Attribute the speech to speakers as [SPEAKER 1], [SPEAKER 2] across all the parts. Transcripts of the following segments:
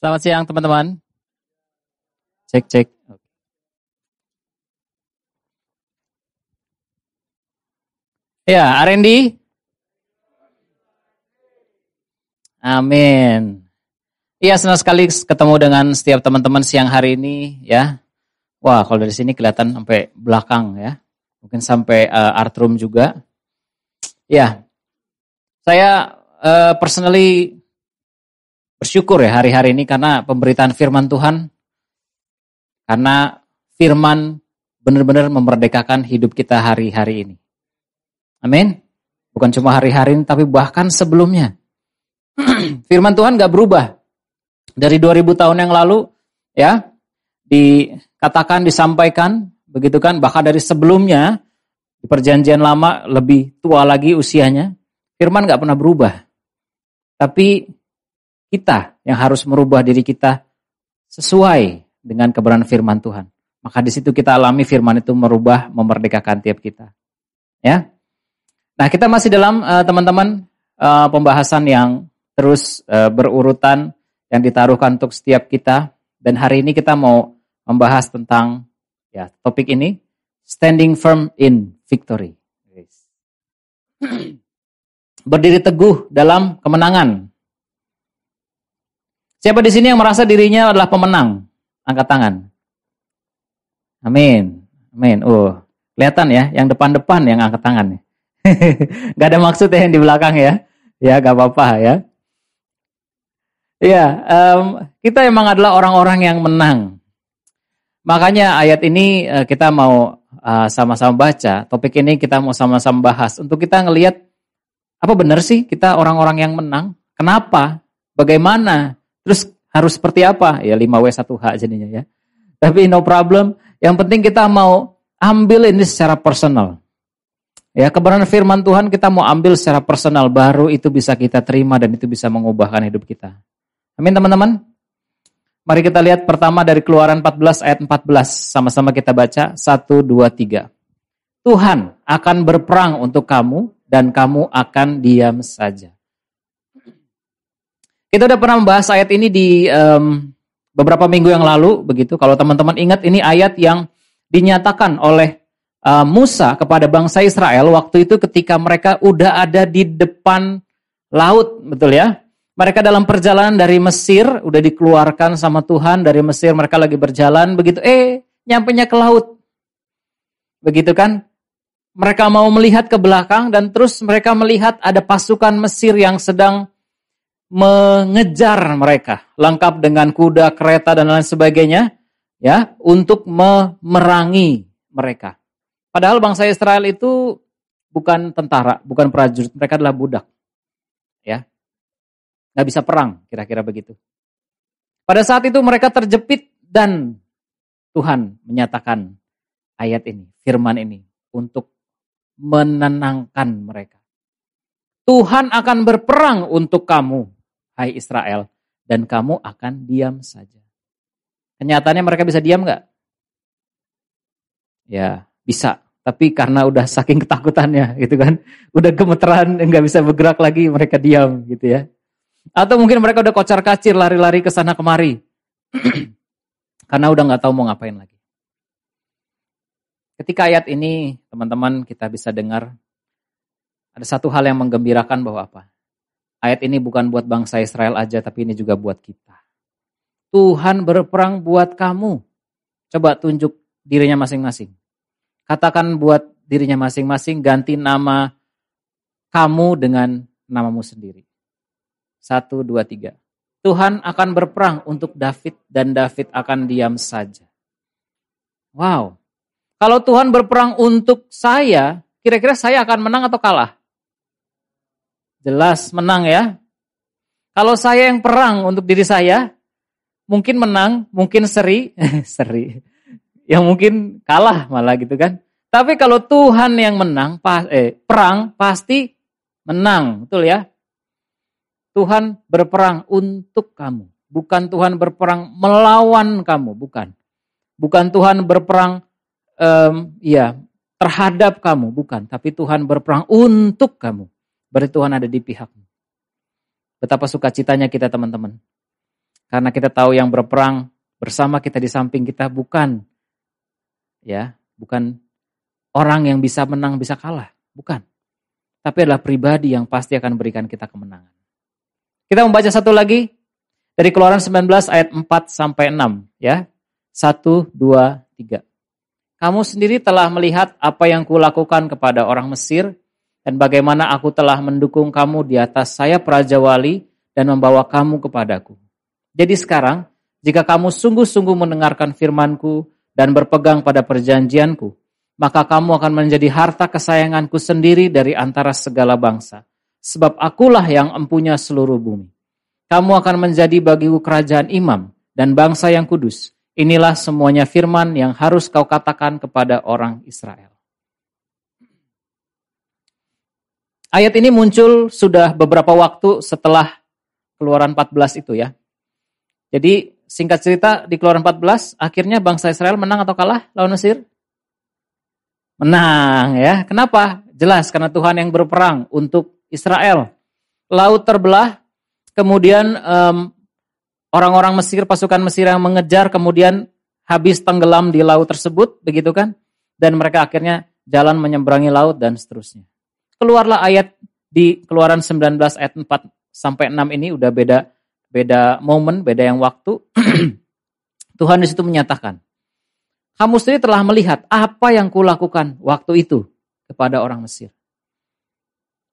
[SPEAKER 1] Selamat siang teman-teman. Cek cek. Ya, Arendi. Amin. Iya, senang sekali ketemu dengan setiap teman-teman siang hari ini ya. Wah, kalau dari sini kelihatan sampai belakang ya. Mungkin sampai uh, art room juga. Ya. Saya uh, personally bersyukur ya hari-hari ini karena pemberitaan firman Tuhan. Karena firman benar-benar memerdekakan hidup kita hari-hari ini. Amin. Bukan cuma hari-hari ini tapi bahkan sebelumnya. firman Tuhan gak berubah. Dari 2000 tahun yang lalu ya dikatakan disampaikan begitu kan bahkan dari sebelumnya di perjanjian lama lebih tua lagi usianya firman gak pernah berubah tapi kita yang harus merubah diri kita sesuai dengan kebenaran firman Tuhan. Maka di situ kita alami firman itu merubah, memerdekakan tiap kita. Ya. Nah, kita masih dalam eh, teman-teman uh, uh, pembahasan yang terus uh, berurutan yang ditaruhkan untuk setiap kita dan hari ini kita mau membahas tentang ya topik ini standing firm in victory. Berdiri teguh dalam kemenangan. Siapa di sini yang merasa dirinya adalah pemenang? Angkat tangan. Amin. Amin. Oh, kelihatan ya, yang depan-depan yang angkat tangan. gak ada maksud ya yang di belakang ya. Ya, gak apa-apa ya. Iya, um, kita emang adalah orang-orang yang menang. Makanya ayat ini uh, kita mau eh, sama-sama uh, baca. Topik ini kita mau sama-sama bahas. Untuk kita ngelihat apa benar sih kita orang-orang yang menang? Kenapa? Bagaimana? Terus harus seperti apa? Ya 5W1H jadinya ya. Tapi no problem. Yang penting kita mau ambil ini secara personal. Ya, kebenaran firman Tuhan kita mau ambil secara personal baru itu bisa kita terima dan itu bisa mengubahkan hidup kita. Amin teman-teman. Mari kita lihat pertama dari Keluaran 14 ayat 14. Sama-sama kita baca 1 2 3. Tuhan akan berperang untuk kamu dan kamu akan diam saja. Kita udah pernah membahas ayat ini di um, beberapa minggu yang lalu, begitu. Kalau teman-teman ingat, ini ayat yang dinyatakan oleh uh, Musa kepada bangsa Israel waktu itu ketika mereka udah ada di depan laut, betul ya? Mereka dalam perjalanan dari Mesir, udah dikeluarkan sama Tuhan dari Mesir, mereka lagi berjalan, begitu, eh, nyampe nya ke laut. Begitu kan? Mereka mau melihat ke belakang dan terus mereka melihat ada pasukan Mesir yang sedang mengejar mereka, lengkap dengan kuda, kereta dan lain sebagainya, ya, untuk memerangi mereka. Padahal bangsa Israel itu bukan tentara, bukan prajurit, mereka adalah budak. Ya. nggak bisa perang, kira-kira begitu. Pada saat itu mereka terjepit dan Tuhan menyatakan ayat ini, firman ini untuk menenangkan mereka. Tuhan akan berperang untuk kamu hai Israel, dan kamu akan diam saja. Kenyataannya mereka bisa diam nggak? Ya, bisa. Tapi karena udah saking ketakutannya gitu kan. Udah gemeteran, nggak bisa bergerak lagi, mereka diam gitu ya. Atau mungkin mereka udah kocar kacir, lari-lari ke sana kemari. karena udah nggak tahu mau ngapain lagi. Ketika ayat ini, teman-teman kita bisa dengar, ada satu hal yang menggembirakan bahwa apa? Ayat ini bukan buat bangsa Israel aja, tapi ini juga buat kita. Tuhan berperang buat kamu. Coba tunjuk dirinya masing-masing. Katakan buat dirinya masing-masing, ganti nama kamu dengan namamu sendiri. Satu, dua, tiga. Tuhan akan berperang untuk David dan David akan diam saja. Wow. Kalau Tuhan berperang untuk saya, kira-kira saya akan menang atau kalah? Jelas menang ya. Kalau saya yang perang untuk diri saya, mungkin menang, mungkin seri, seri. Yang mungkin kalah malah gitu kan. Tapi kalau Tuhan yang menang, eh, perang pasti menang, betul ya? Tuhan berperang untuk kamu, bukan Tuhan berperang melawan kamu, bukan. Bukan Tuhan berperang, um, ya terhadap kamu, bukan. Tapi Tuhan berperang untuk kamu. Berarti Tuhan ada di pihakmu. Betapa sukacitanya kita teman-teman. Karena kita tahu yang berperang bersama kita di samping kita bukan ya, bukan orang yang bisa menang bisa kalah, bukan. Tapi adalah pribadi yang pasti akan berikan kita kemenangan. Kita membaca satu lagi dari Keluaran 19 ayat 4 sampai 6 ya. 1 2 3. Kamu sendiri telah melihat apa yang kulakukan kepada orang Mesir dan bagaimana aku telah mendukung kamu di atas saya Praja Wali dan membawa kamu kepadaku. Jadi sekarang, jika kamu sungguh-sungguh mendengarkan firmanku dan berpegang pada perjanjianku, maka kamu akan menjadi harta kesayanganku sendiri dari antara segala bangsa. Sebab akulah yang empunya seluruh bumi. Kamu akan menjadi bagiku kerajaan imam dan bangsa yang kudus. Inilah semuanya firman yang harus kau katakan kepada orang Israel. Ayat ini muncul sudah beberapa waktu setelah keluaran 14 itu ya. Jadi singkat cerita di keluaran 14 akhirnya bangsa Israel menang atau kalah lawan Mesir? Menang ya. Kenapa? Jelas karena Tuhan yang berperang untuk Israel. Laut terbelah, kemudian orang orang-orang Mesir, pasukan Mesir yang mengejar, kemudian habis tenggelam di laut tersebut, begitu kan? Dan mereka akhirnya jalan menyeberangi laut dan seterusnya. Keluarlah ayat di Keluaran 19 ayat 4 sampai 6 ini udah beda beda momen, beda yang waktu. Tuhan di situ menyatakan, kamu sendiri telah melihat apa yang kulakukan waktu itu kepada orang Mesir.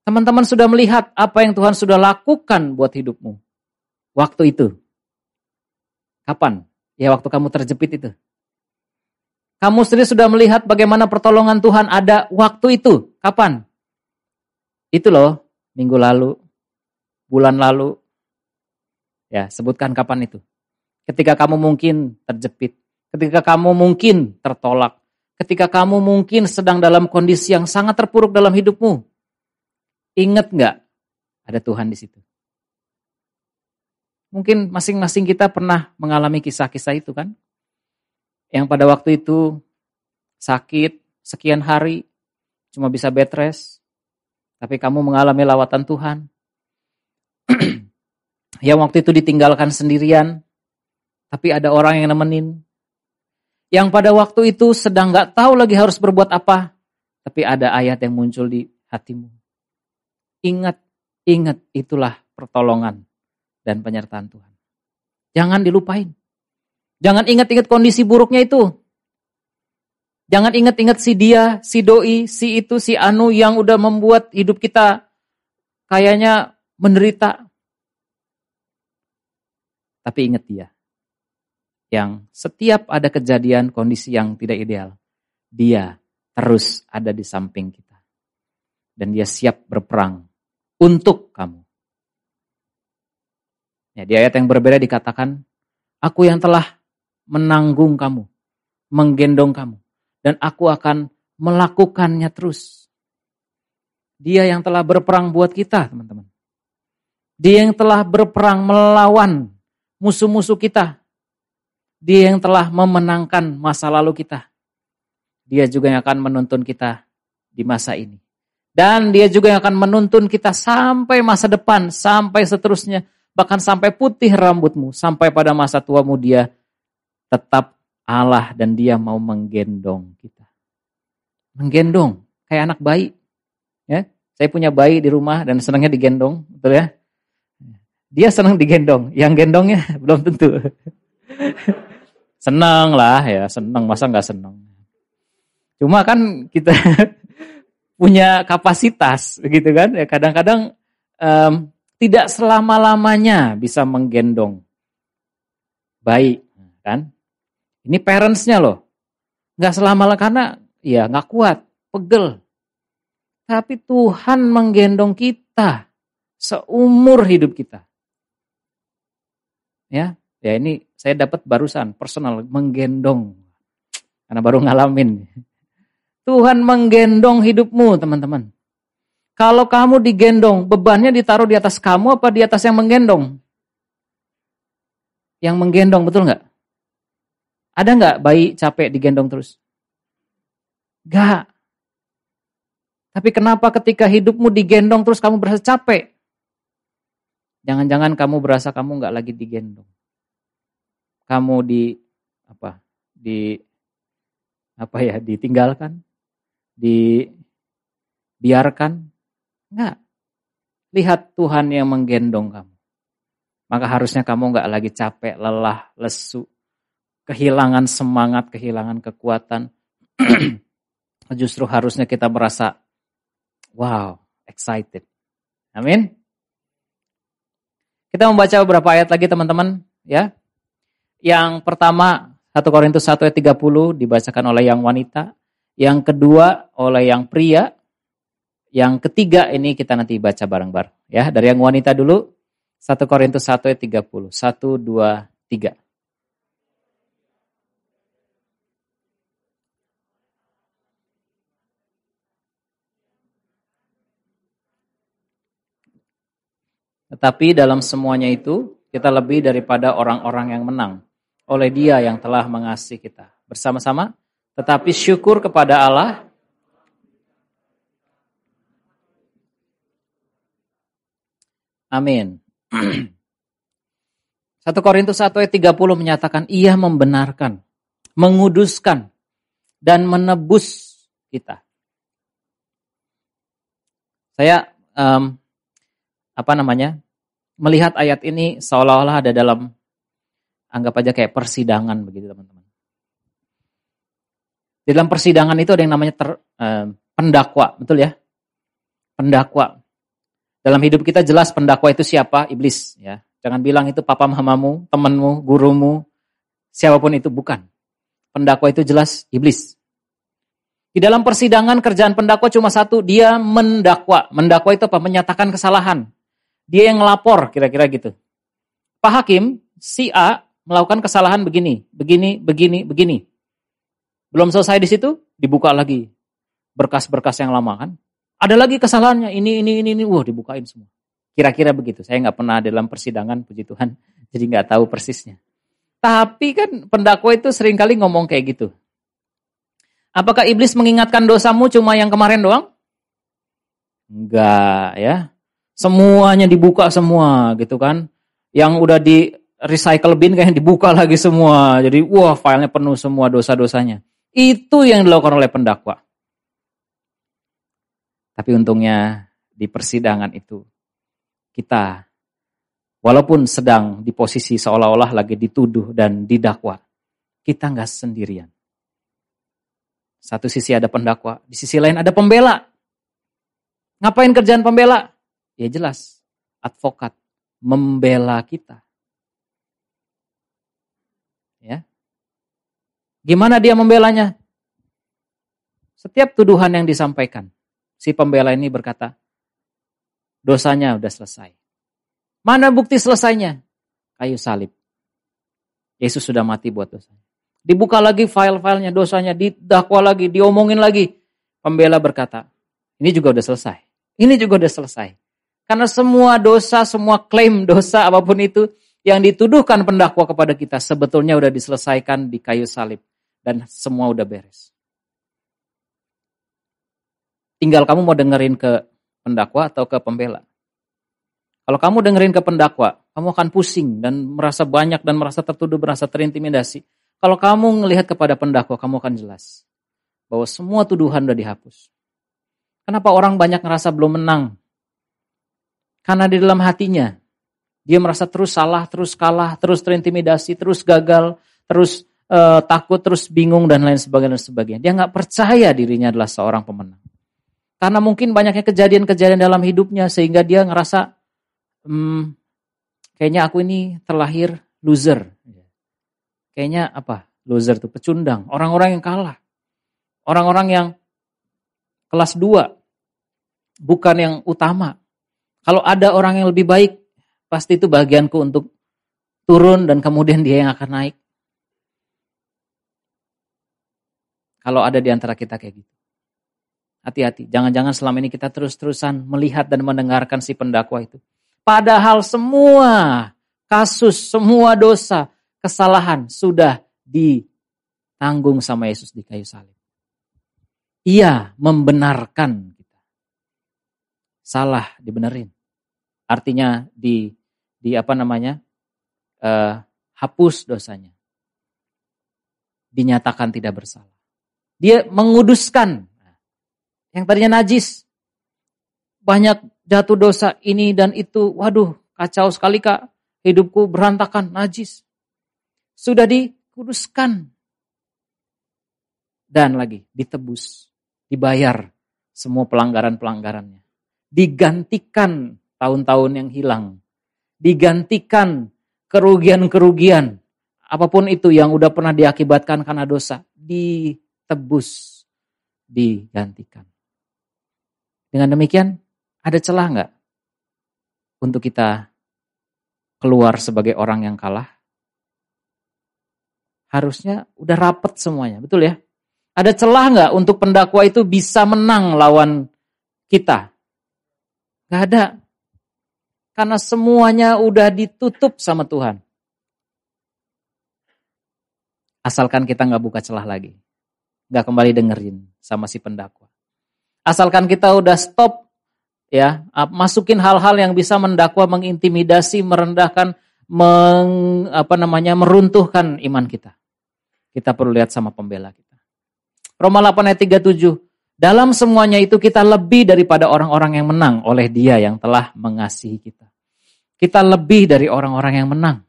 [SPEAKER 1] Teman-teman sudah melihat apa yang Tuhan sudah lakukan buat hidupmu waktu itu. Kapan? Ya waktu kamu terjepit itu. Kamu sendiri sudah melihat bagaimana pertolongan Tuhan ada waktu itu. Kapan? Itu loh, minggu lalu, bulan lalu, Ya, sebutkan kapan itu. Ketika kamu mungkin terjepit, ketika kamu mungkin tertolak, ketika kamu mungkin sedang dalam kondisi yang sangat terpuruk dalam hidupmu. Ingat nggak ada Tuhan di situ? Mungkin masing-masing kita pernah mengalami kisah-kisah itu kan? Yang pada waktu itu sakit sekian hari, cuma bisa bed rest, tapi kamu mengalami lawatan Tuhan. yang waktu itu ditinggalkan sendirian, tapi ada orang yang nemenin. Yang pada waktu itu sedang gak tahu lagi harus berbuat apa, tapi ada ayat yang muncul di hatimu. Ingat, ingat itulah pertolongan dan penyertaan Tuhan. Jangan dilupain. Jangan ingat-ingat kondisi buruknya itu. Jangan ingat-ingat si dia, si doi, si itu, si anu yang udah membuat hidup kita kayaknya menderita. Tapi ingat dia. Yang setiap ada kejadian kondisi yang tidak ideal, dia terus ada di samping kita. Dan dia siap berperang untuk kamu. Ya, di ayat yang berbeda dikatakan, aku yang telah menanggung kamu, menggendong kamu, dan aku akan melakukannya terus. Dia yang telah berperang buat kita, teman-teman. Dia yang telah berperang melawan musuh-musuh kita. Dia yang telah memenangkan masa lalu kita. Dia juga yang akan menuntun kita di masa ini. Dan dia juga yang akan menuntun kita sampai masa depan, sampai seterusnya. Bahkan sampai putih rambutmu, sampai pada masa tuamu dia tetap Allah dan dia mau menggendong kita. Menggendong, kayak anak bayi. Ya, Saya punya bayi di rumah dan senangnya digendong, betul ya? Dia senang digendong, yang gendongnya belum tentu. senang lah ya, senang masa nggak senang. Cuma kan kita punya kapasitas gitu kan, ya kadang-kadang um, tidak selama-lamanya bisa menggendong bayi kan. Ini parentsnya loh, nggak selama karena ya nggak kuat, pegel. Tapi Tuhan menggendong kita seumur hidup kita. Ya, ya ini saya dapat barusan personal menggendong karena baru ngalamin. Tuhan menggendong hidupmu, teman-teman. Kalau kamu digendong, bebannya ditaruh di atas kamu apa di atas yang menggendong? Yang menggendong, betul nggak? Ada nggak bayi capek digendong terus? Gak. Tapi kenapa ketika hidupmu digendong terus kamu berasa capek? Jangan-jangan kamu berasa kamu nggak lagi digendong. kamu di apa? Di apa ya? Ditinggalkan, dibiarkan? Enggak. Lihat Tuhan yang menggendong kamu. Maka harusnya kamu enggak lagi capek, lelah, lesu, kehilangan semangat, kehilangan kekuatan. Justru harusnya kita merasa, wow, excited. Amin. Kita membaca beberapa ayat lagi teman-teman. ya. Yang pertama, 1 Korintus 1 ayat 30 dibacakan oleh yang wanita. Yang kedua oleh yang pria. Yang ketiga ini kita nanti baca bareng-bareng. ya Dari yang wanita dulu, 1 Korintus 1 ayat 30. 1, 2, 3. Tetapi dalam semuanya itu, kita lebih daripada orang-orang yang menang. Oleh dia yang telah mengasihi kita. Bersama-sama, tetapi syukur kepada Allah. Amin. 1 Korintus 1 ayat 30 menyatakan ia membenarkan, menguduskan, dan menebus kita. Saya um, apa namanya melihat ayat ini seolah-olah ada dalam anggap aja kayak persidangan begitu teman-teman. Di dalam persidangan itu ada yang namanya ter, eh, pendakwa, betul ya? Pendakwa. Dalam hidup kita jelas pendakwa itu siapa? Iblis ya. Jangan bilang itu papa mamamu, temanmu, gurumu, siapa pun itu bukan. Pendakwa itu jelas iblis. Di dalam persidangan kerjaan pendakwa cuma satu, dia mendakwa. Mendakwa itu apa? Menyatakan kesalahan. Dia yang ngelapor, kira-kira gitu. Pak Hakim, si A melakukan kesalahan begini, begini, begini, begini. Belum selesai di situ, dibuka lagi berkas-berkas yang lama kan. Ada lagi kesalahannya, ini, ini, ini, ini, wah dibukain semua. Kira-kira begitu. Saya nggak pernah dalam persidangan, puji Tuhan, jadi nggak tahu persisnya. Tapi kan pendakwa itu sering kali ngomong kayak gitu. Apakah iblis mengingatkan dosamu cuma yang kemarin doang? Enggak ya. Semuanya dibuka semua gitu kan. Yang udah di recycle bin kayak dibuka lagi semua. Jadi wah filenya penuh semua dosa-dosanya. Itu yang dilakukan oleh pendakwa. Tapi untungnya di persidangan itu kita walaupun sedang di posisi seolah-olah lagi dituduh dan didakwa, kita nggak sendirian. Satu sisi ada pendakwa, di sisi lain ada pembela. Ngapain kerjaan pembela? Ya jelas, advokat membela kita. Ya. Gimana dia membelanya? Setiap tuduhan yang disampaikan, si pembela ini berkata, dosanya udah selesai. Mana bukti selesainya? Kayu salib. Yesus sudah mati buat dosanya. Dibuka lagi file-filenya, dosanya, didakwa lagi, diomongin lagi. Pembela berkata, ini juga udah selesai. Ini juga udah selesai. Karena semua dosa, semua klaim dosa apa pun itu yang dituduhkan pendakwa kepada kita sebetulnya udah diselesaikan di kayu salib dan semua udah beres. Tinggal kamu mau dengerin ke pendakwa atau ke pembela. Kalau kamu dengerin ke pendakwa, kamu akan pusing dan merasa banyak dan merasa tertuduh, merasa terintimidasi. Kalau kamu melihat kepada pendakwa, kamu akan jelas bahwa semua tuduhan udah dihapus. Kenapa orang banyak ngerasa belum menang karena di dalam hatinya, dia merasa terus salah, terus kalah, terus terintimidasi, terus gagal, terus uh, takut, terus bingung, dan lain sebagainya. Dan sebagainya. Dia nggak percaya dirinya adalah seorang pemenang. Karena mungkin banyaknya kejadian-kejadian dalam hidupnya, sehingga dia ngerasa, hmm, kayaknya aku ini terlahir loser. Kayaknya apa? Loser tuh pecundang. Orang-orang yang kalah. Orang-orang yang kelas dua. Bukan yang utama. Kalau ada orang yang lebih baik, pasti itu bagianku untuk turun dan kemudian dia yang akan naik. Kalau ada di antara kita kayak gitu. Hati-hati, jangan-jangan selama ini kita terus-terusan melihat dan mendengarkan si pendakwa itu. Padahal semua kasus, semua dosa, kesalahan sudah ditanggung sama Yesus di kayu salib. Ia membenarkan kita. Salah dibenerin. Artinya di di apa namanya? Uh, hapus dosanya. dinyatakan tidak bersalah. Dia menguduskan yang tadinya najis. Banyak jatuh dosa ini dan itu. Waduh, kacau sekali kak. Hidupku berantakan, najis. Sudah dikuduskan. Dan lagi, ditebus. Dibayar semua pelanggaran-pelanggarannya. Digantikan tahun-tahun yang hilang. Digantikan kerugian-kerugian. Apa pun itu yang udah pernah diakibatkan karena dosa. Ditebus. Digantikan. Dengan demikian, ada celah nggak untuk kita keluar sebagai orang yang kalah? Harusnya udah rapet semuanya, betul ya? Ada celah nggak untuk pendakwa itu bisa menang lawan kita? Gak ada. Karena semuanya udah ditutup sama Tuhan. Asalkan kita nggak buka celah lagi. nggak kembali dengerin sama si pendakwa. Asalkan kita udah stop ya, masukin hal-hal yang bisa mendakwa, mengintimidasi, merendahkan, meng, apa namanya, meruntuhkan iman kita. Kita perlu lihat sama pembela kita. Roma 8 ayat 37. Dalam semuanya itu kita lebih daripada orang-orang yang menang oleh dia yang telah mengasihi kita. Kita lebih dari orang-orang yang menang.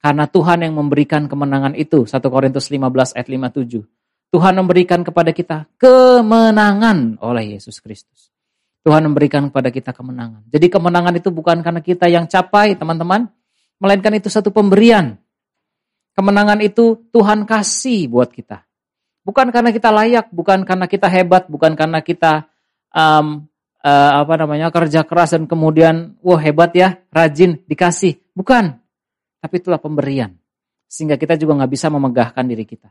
[SPEAKER 1] Karena Tuhan yang memberikan kemenangan itu. 1 Korintus 15 ayat 57. Tuhan memberikan kepada kita kemenangan oleh Yesus Kristus. Tuhan memberikan kepada kita kemenangan. Jadi kemenangan itu bukan karena kita yang capai, teman-teman, melainkan itu satu pemberian. Kemenangan itu Tuhan kasih buat kita. Bukan karena kita layak, bukan karena kita hebat, bukan karena kita um, uh, apa namanya kerja keras dan kemudian wah hebat ya, rajin dikasih. Bukan. Tapi itulah pemberian. Sehingga kita juga nggak bisa memegahkan diri kita.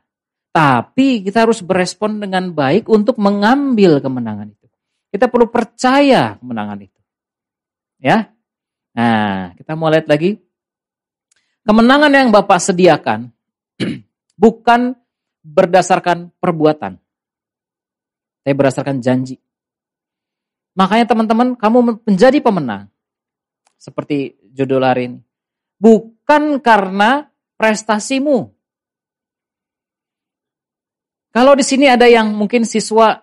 [SPEAKER 1] Tapi kita harus berespon dengan baik untuk mengambil kemenangan itu. Kita perlu percaya kemenangan itu. Ya. Nah, kita mau lihat lagi. Kemenangan yang Bapak sediakan bukan berdasarkan perbuatan. Tapi berdasarkan janji. Makanya teman-teman, kamu menjadi pemenang. Seperti judul hari ini. Bukan karena prestasimu, kalau di sini ada yang mungkin siswa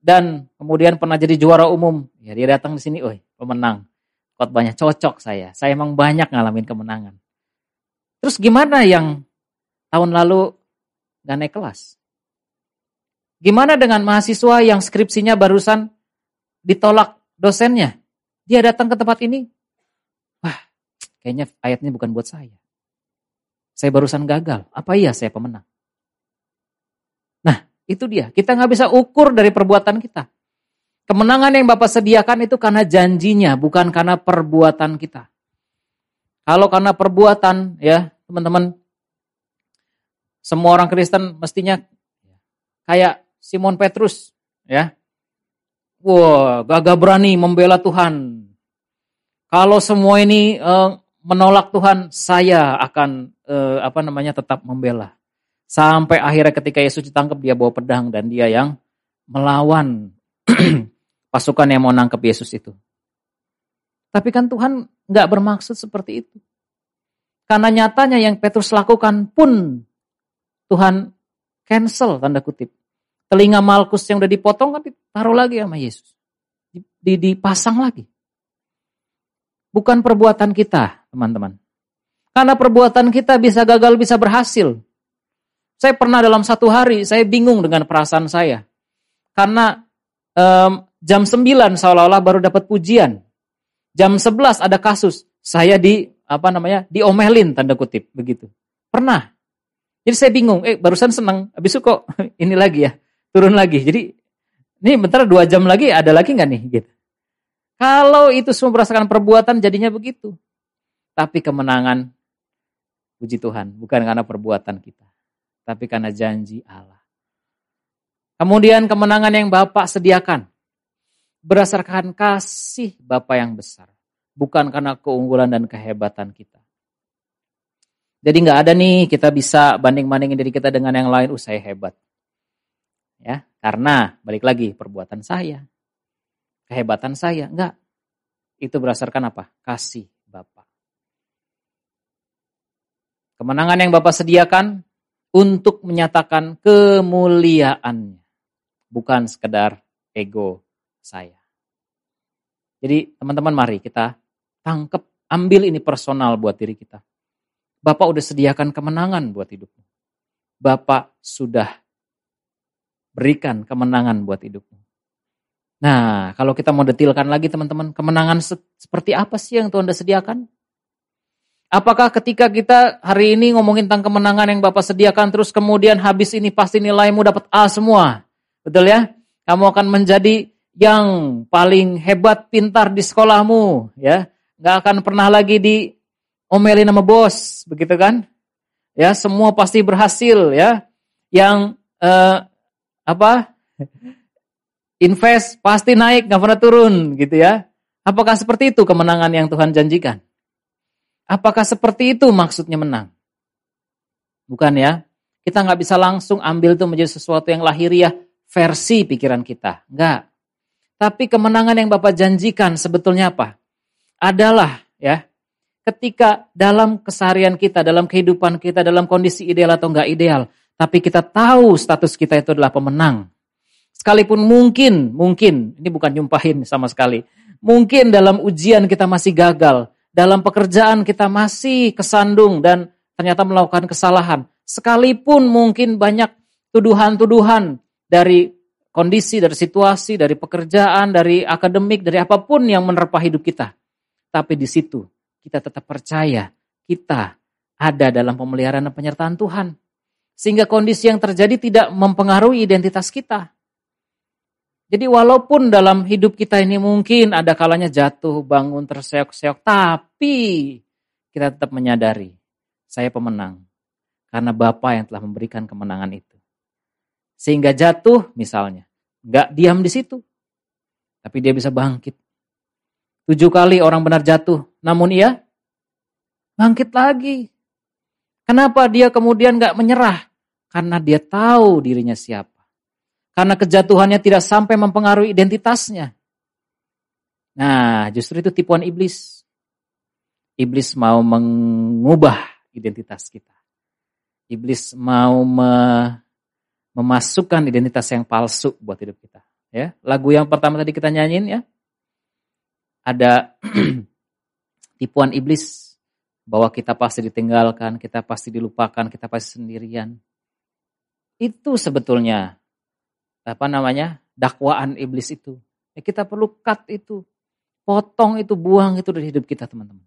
[SPEAKER 1] dan kemudian pernah jadi juara umum, ya dia datang di sini, oh pemenang. Khotbahnya cocok saya. Saya emang banyak ngalamin kemenangan. Terus gimana yang tahun lalu gak naik kelas? Gimana dengan mahasiswa yang skripsinya barusan ditolak dosennya? Dia datang ke tempat ini, wah kayaknya ayatnya bukan buat saya. Saya barusan gagal, apa iya saya pemenang? Itu dia. Kita nggak bisa ukur dari perbuatan kita. Kemenangan yang Bapak sediakan itu karena janjinya, bukan karena perbuatan kita. Kalau karena perbuatan, ya teman-teman, semua orang Kristen mestinya kayak Simon Petrus, ya. Wah, gagah berani membela Tuhan. Kalau semua ini uh, menolak Tuhan, saya akan uh, apa namanya tetap membela. Sampai akhirnya ketika Yesus ditangkap dia bawa pedang dan dia yang melawan pasukan yang mau nangkep Yesus itu. Tapi kan Tuhan nggak bermaksud seperti itu. Karena nyatanya yang Petrus lakukan pun Tuhan cancel tanda kutip. Telinga Malkus yang udah dipotong kan ditaruh lagi sama Yesus. Dipasang lagi. Bukan perbuatan kita, teman-teman. Karena perbuatan kita bisa gagal, bisa berhasil. Saya pernah dalam satu hari, saya bingung dengan perasaan saya. Karena um, jam 9 seolah-olah baru dapat pujian. Jam 11 ada kasus, saya di apa namanya diomelin tanda kutip begitu. Pernah. Jadi saya bingung, eh barusan senang, habis itu kok ini lagi ya, turun lagi. Jadi ini bentar dua jam lagi ada lagi nggak nih gitu. Kalau itu semua berdasarkan perbuatan jadinya begitu. Tapi kemenangan puji Tuhan bukan karena perbuatan kita tapi karena janji Allah. Kemudian kemenangan yang Bapak sediakan berdasarkan kasih Bapak yang besar, bukan karena keunggulan dan kehebatan kita. Jadi nggak ada nih kita bisa banding-bandingin diri kita dengan yang lain, uh saya hebat. Ya, karena balik lagi perbuatan saya, kehebatan saya, enggak. Itu berdasarkan apa? Kasih Bapak. Kemenangan yang Bapak sediakan untuk menyatakan kemuliaannya. Bukan sekedar ego saya. Jadi teman-teman mari kita tangkap, ambil ini personal buat diri kita. Bapak udah sediakan kemenangan buat hidupmu. Bapak sudah berikan kemenangan buat hidupmu. Nah, kalau kita mau detilkan lagi teman-teman, kemenangan se seperti apa sih yang Tuhan sudah sediakan? Apakah ketika kita hari ini ngomongin tentang kemenangan yang Bapak sediakan terus kemudian habis ini pasti nilaimu dapat A semua? Betul ya? Kamu akan menjadi yang paling hebat pintar di sekolahmu ya. Gak akan pernah lagi di omelin sama bos, begitu kan? Ya, semua pasti berhasil ya. Yang eh, apa? Invest pasti naik, gak pernah turun gitu ya. Apakah seperti itu kemenangan yang Tuhan janjikan? Apakah seperti itu maksudnya menang? Bukan ya. Kita nggak bisa langsung ambil itu menjadi sesuatu yang lahiriah versi pikiran kita. Enggak. Tapi kemenangan yang Bapak janjikan sebetulnya apa? Adalah ya ketika dalam keseharian kita, dalam kehidupan kita, dalam kondisi ideal atau enggak ideal, tapi kita tahu status kita itu adalah pemenang. Sekalipun mungkin, mungkin, ini bukan nyumpahin sama sekali. Mungkin dalam ujian kita masih gagal, dalam pekerjaan kita masih kesandung dan ternyata melakukan kesalahan. Sekalipun mungkin banyak tuduhan-tuduhan dari kondisi, dari situasi, dari pekerjaan, dari akademik, dari apa pun yang menerpa hidup kita. Tapi di situ kita tetap percaya kita ada dalam pemeliharaan dan penyertaan Tuhan. Sehingga kondisi yang terjadi tidak mempengaruhi identitas kita. Jadi walaupun dalam hidup kita ini mungkin ada kalanya jatuh, bangun, terseok-seok, tapi kita tetap menyadari saya pemenang. Karena Bapa yang telah memberikan kemenangan itu. Sehingga jatuh misalnya, nggak diam di situ. Tapi dia bisa bangkit. Tujuh kali orang benar jatuh, namun ia bangkit lagi. Kenapa dia kemudian nggak menyerah? Karena dia tahu dirinya siapa. Karena kejatuhannya tidak sampai mempengaruhi identitasnya. Nah, justru itu tipuan iblis. Iblis mau mengubah identitas kita. Iblis mau me memasukkan identitas yang palsu buat hidup kita. Ya, lagu yang pertama tadi kita nyanyiin ya, ada tipuan iblis bahwa kita pasti ditinggalkan, kita pasti dilupakan, kita pasti sendirian. Itu sebetulnya apa namanya dakwaan iblis itu. Ya, kita perlu cut itu, potong itu, buang itu dari hidup kita teman-teman.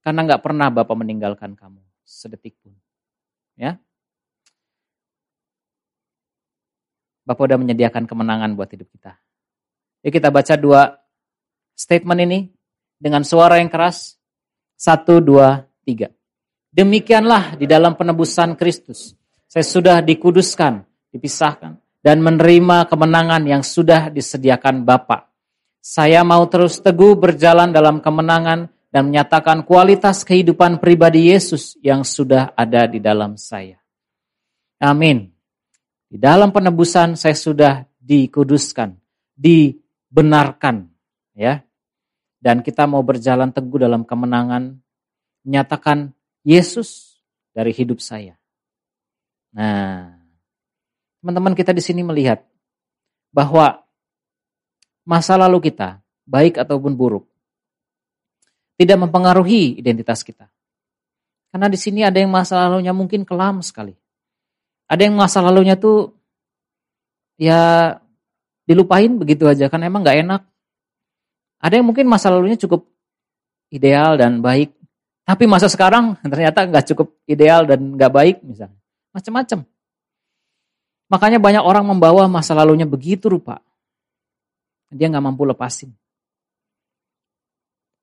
[SPEAKER 1] Karena nggak pernah Bapak meninggalkan kamu sedetik pun. Ya, Bapak udah menyediakan kemenangan buat hidup kita. Yuk kita baca dua statement ini dengan suara yang keras. Satu, dua, tiga. Demikianlah di dalam penebusan Kristus. Saya sudah dikuduskan, dipisahkan, dan menerima kemenangan yang sudah disediakan Bapa. Saya mau terus teguh berjalan dalam kemenangan dan menyatakan kualitas kehidupan pribadi Yesus yang sudah ada di dalam saya. Amin. Di dalam penebusan saya sudah dikuduskan, dibenarkan, ya. Dan kita mau berjalan teguh dalam kemenangan, menyatakan Yesus dari hidup saya. Nah, teman-teman kita di sini melihat bahwa masa lalu kita, baik ataupun buruk, tidak mempengaruhi identitas kita. Karena di sini ada yang masa lalunya mungkin kelam sekali. Ada yang masa lalunya tuh ya dilupain begitu aja kan emang nggak enak. Ada yang mungkin masa lalunya cukup ideal dan baik, tapi masa sekarang ternyata nggak cukup ideal dan nggak baik misalnya, macam-macam. Makanya banyak orang membawa masa lalunya begitu rupa, dia nggak mampu lepasin.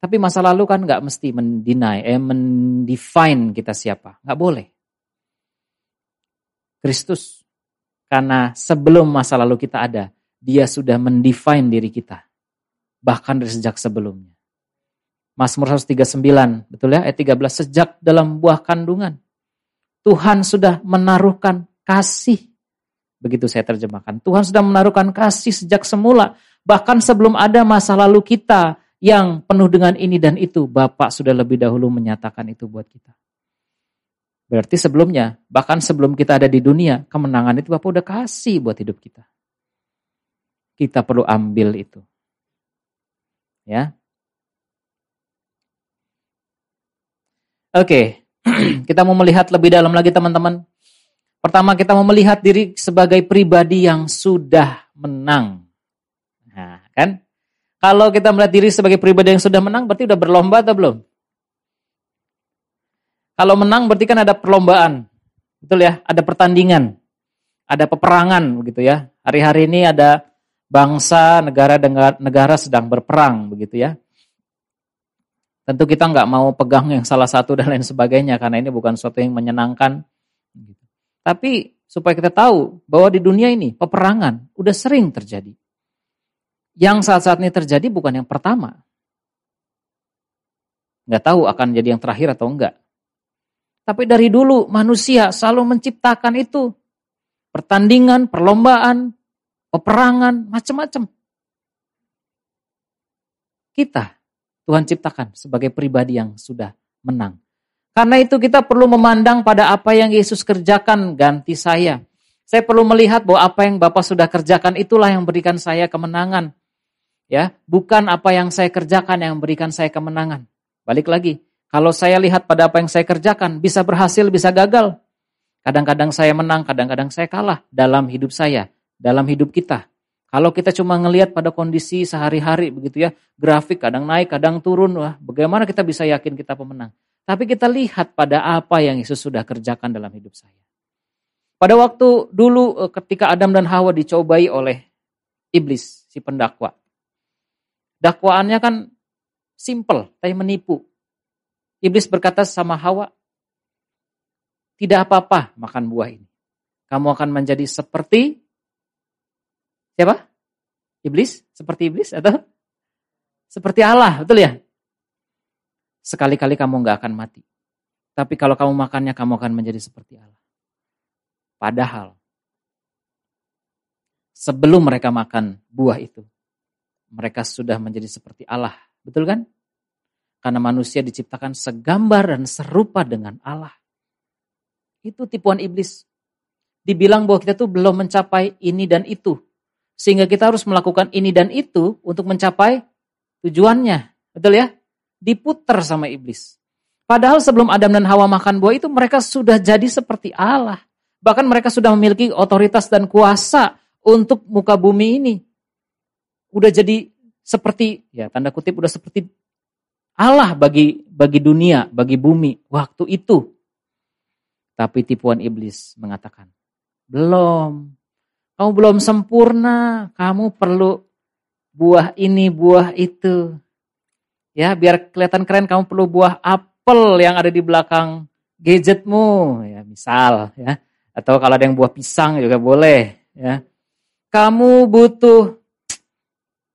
[SPEAKER 1] Tapi masa lalu kan nggak mesti mendinai, eh mendefine kita siapa, nggak boleh. Kristus. Karena sebelum masa lalu kita ada, dia sudah mendefine diri kita. Bahkan dari sejak sebelumnya. Mazmur 139, betul ya, ayat 13, sejak dalam buah kandungan. Tuhan sudah menaruhkan kasih. Begitu saya terjemahkan. Tuhan sudah menaruhkan kasih sejak semula. Bahkan sebelum ada masa lalu kita yang penuh dengan ini dan itu, Bapak sudah lebih dahulu menyatakan itu buat kita. Berarti sebelumnya, bahkan sebelum kita ada di dunia, kemenangan itu Bapak udah kasih buat hidup kita. Kita perlu ambil itu. Ya. Oke, kita mau melihat lebih dalam lagi teman-teman. Pertama kita mau melihat diri sebagai pribadi yang sudah menang. Nah, kan? Kalau kita melihat diri sebagai pribadi yang sudah menang, berarti udah berlomba atau belum? Kalau menang berarti kan ada perlombaan. Betul ya? Ada pertandingan. Ada peperangan begitu ya. Hari-hari ini ada bangsa, negara negara sedang berperang begitu ya. Tentu kita nggak mau pegang yang salah satu dan lain sebagainya karena ini bukan sesuatu yang menyenangkan. Tapi supaya kita tahu bahwa di dunia ini peperangan udah sering terjadi. Yang saat-saat ini terjadi bukan yang pertama. Nggak tahu akan jadi yang terakhir atau enggak. Tapi dari dulu manusia selalu menciptakan itu. Pertandingan, perlombaan, peperangan, macam-macam. Kita, Tuhan ciptakan sebagai pribadi yang sudah menang. Karena itu kita perlu memandang pada apa yang Yesus kerjakan ganti saya. Saya perlu melihat bahwa apa yang Bapak sudah kerjakan itulah yang berikan saya kemenangan. Ya, bukan apa yang saya kerjakan yang memberikan saya kemenangan. Balik lagi, kalau saya lihat pada apa yang saya kerjakan, bisa berhasil, bisa gagal. Kadang-kadang saya menang, kadang-kadang saya kalah dalam hidup saya, dalam hidup kita. Kalau kita cuma ngelihat pada kondisi sehari-hari begitu ya, grafik kadang naik, kadang turun, wah bagaimana kita bisa yakin kita pemenang? Tapi kita lihat pada apa yang Yesus sudah kerjakan dalam hidup saya. Pada waktu dulu eh, ketika Adam dan Hawa dicobai oleh iblis, si pendakwa. Dakwaannya kan simple, tapi menipu. Iblis berkata sama Hawa, tidak apa-apa makan buah ini. Kamu akan menjadi seperti siapa? Iblis? Seperti iblis atau seperti Allah, betul ya? Sekali-kali kamu nggak akan mati. Tapi kalau kamu makannya, kamu akan menjadi seperti Allah. Padahal, sebelum mereka makan buah itu, mereka sudah menjadi seperti Allah. Betul kan? Karena manusia diciptakan segambar dan serupa dengan Allah. Itu tipuan iblis. Dibilang bahwa kita tuh belum mencapai ini dan itu. Sehingga kita harus melakukan ini dan itu untuk mencapai tujuannya. Betul ya? Diputer sama iblis. Padahal sebelum Adam dan Hawa makan buah itu mereka sudah jadi seperti Allah. Bahkan mereka sudah memiliki otoritas dan kuasa untuk muka bumi ini. Udah jadi seperti, ya tanda kutip udah seperti Allah bagi bagi dunia, bagi bumi waktu itu. Tapi tipuan iblis mengatakan, belum. Kamu belum sempurna, kamu perlu buah ini, buah itu. Ya, biar kelihatan keren kamu perlu buah apel yang ada di belakang gadgetmu, ya misal ya. Atau kalau ada yang buah pisang juga boleh, ya. Kamu butuh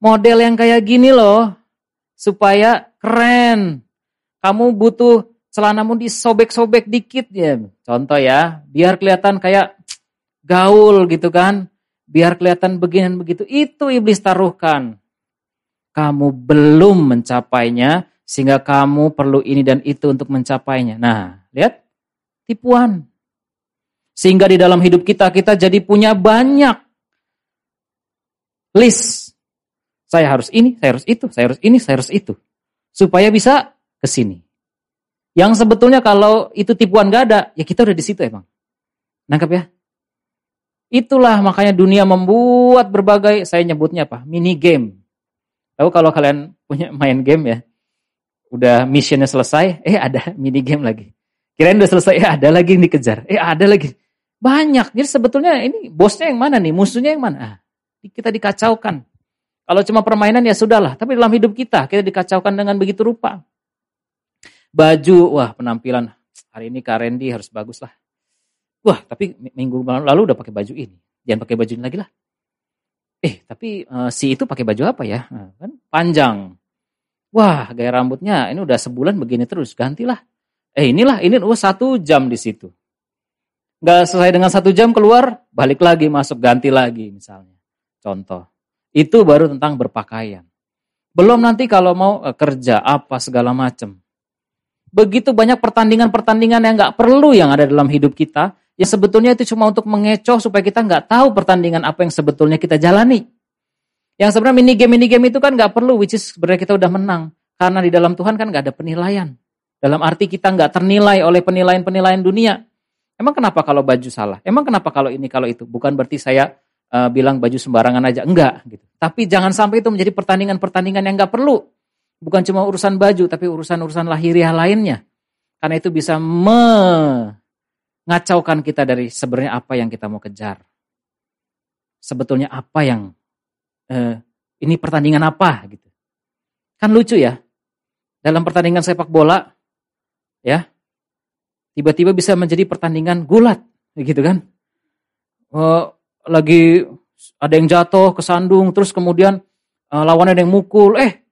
[SPEAKER 1] model yang kayak gini loh, supaya keren. Kamu butuh celanamu disobek-sobek dikit ya. Contoh ya, biar kelihatan kayak gaul gitu kan. Biar kelihatan begini begitu. Itu iblis taruhkan. Kamu belum mencapainya sehingga kamu perlu ini dan itu untuk mencapainya. Nah, lihat tipuan. Sehingga di dalam hidup kita kita jadi punya banyak list saya harus ini, saya harus itu, saya harus ini, saya harus itu. Supaya bisa ke sini. Yang sebetulnya kalau itu tipuan gak ada, ya kita udah di situ emang. Nangkap ya? Itulah makanya dunia membuat berbagai, saya nyebutnya apa? Mini game. Tahu kalau kalian punya main game ya, udah missionnya selesai, eh ada mini game lagi. Kirain udah selesai, eh ada lagi yang dikejar, eh ada lagi. Banyak, jadi sebetulnya ini bosnya yang mana nih, musuhnya yang mana? Ah, kita dikacaukan. Kalau cuma permainan ya sudahlah, tapi dalam hidup kita kita dikacaukan dengan begitu rupa. Baju, wah penampilan hari ini Kak Randy harus bagus lah. Wah, tapi minggu lalu udah pakai baju ini. Jangan pakai baju ini lagi lah. Eh, tapi uh, si itu pakai baju apa ya? Nah, kan panjang. Wah, gaya rambutnya ini udah sebulan begini terus, gantilah. Eh, inilah, ini oh, satu jam di situ. Gak selesai dengan satu jam keluar, balik lagi masuk ganti lagi misalnya. Contoh. Itu baru tentang berpakaian. Belum nanti kalau mau eh, kerja apa segala macam. Begitu banyak pertandingan-pertandingan yang nggak perlu yang ada dalam hidup kita, yang sebetulnya itu cuma untuk mengecoh supaya kita nggak tahu pertandingan apa yang sebetulnya kita jalani. Yang sebenarnya mini game mini game itu kan nggak perlu, which is sebenarnya kita udah menang. Karena di dalam Tuhan kan nggak ada penilaian. Dalam arti kita nggak ternilai oleh penilaian-penilaian dunia. Emang kenapa kalau baju salah? Emang kenapa kalau ini kalau itu? Bukan berarti saya uh, bilang baju sembarangan aja, enggak. Gitu. Tapi jangan sampai itu menjadi pertandingan-pertandingan yang nggak perlu. Bukan cuma urusan baju, tapi urusan-urusan lahiriah lainnya. Karena itu bisa mengacaukan kita dari sebenarnya apa yang kita mau kejar. Sebetulnya apa yang eh, ini pertandingan apa gitu. Kan lucu ya. Dalam pertandingan sepak bola ya. Tiba-tiba bisa menjadi pertandingan gulat gitu kan. Oh, lagi ada yang jatuh kesandung terus kemudian uh, lawannya ada yang mukul eh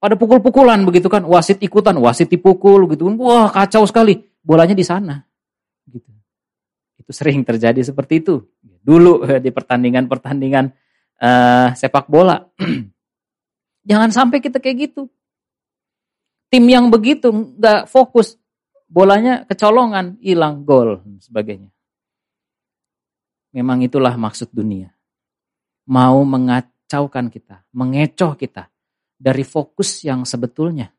[SPEAKER 1] pada pukul-pukulan begitu kan, wasit ikutan, wasit dipukul gitu kan. Wah, kacau sekali. Bolanya di sana. Gitu. Itu sering terjadi seperti itu. Dulu di pertandingan-pertandingan uh, sepak bola. Jangan sampai kita kayak gitu. Tim yang begitu nggak fokus, bolanya kecolongan, hilang gol dan sebagainya. Memang itulah maksud dunia. Mau mengacaukan kita, mengecoh kita dari fokus yang sebetulnya.